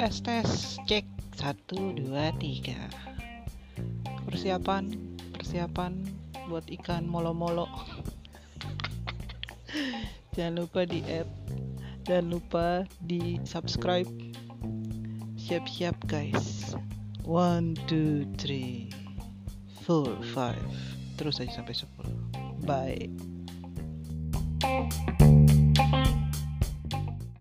tes tes cek. Satu dua tiga. Persiapan persiapan buat ikan molo-molo. Jangan lupa di add dan lupa di subscribe siap-siap guys. One two three four five. Terus aja sampai 10 bye.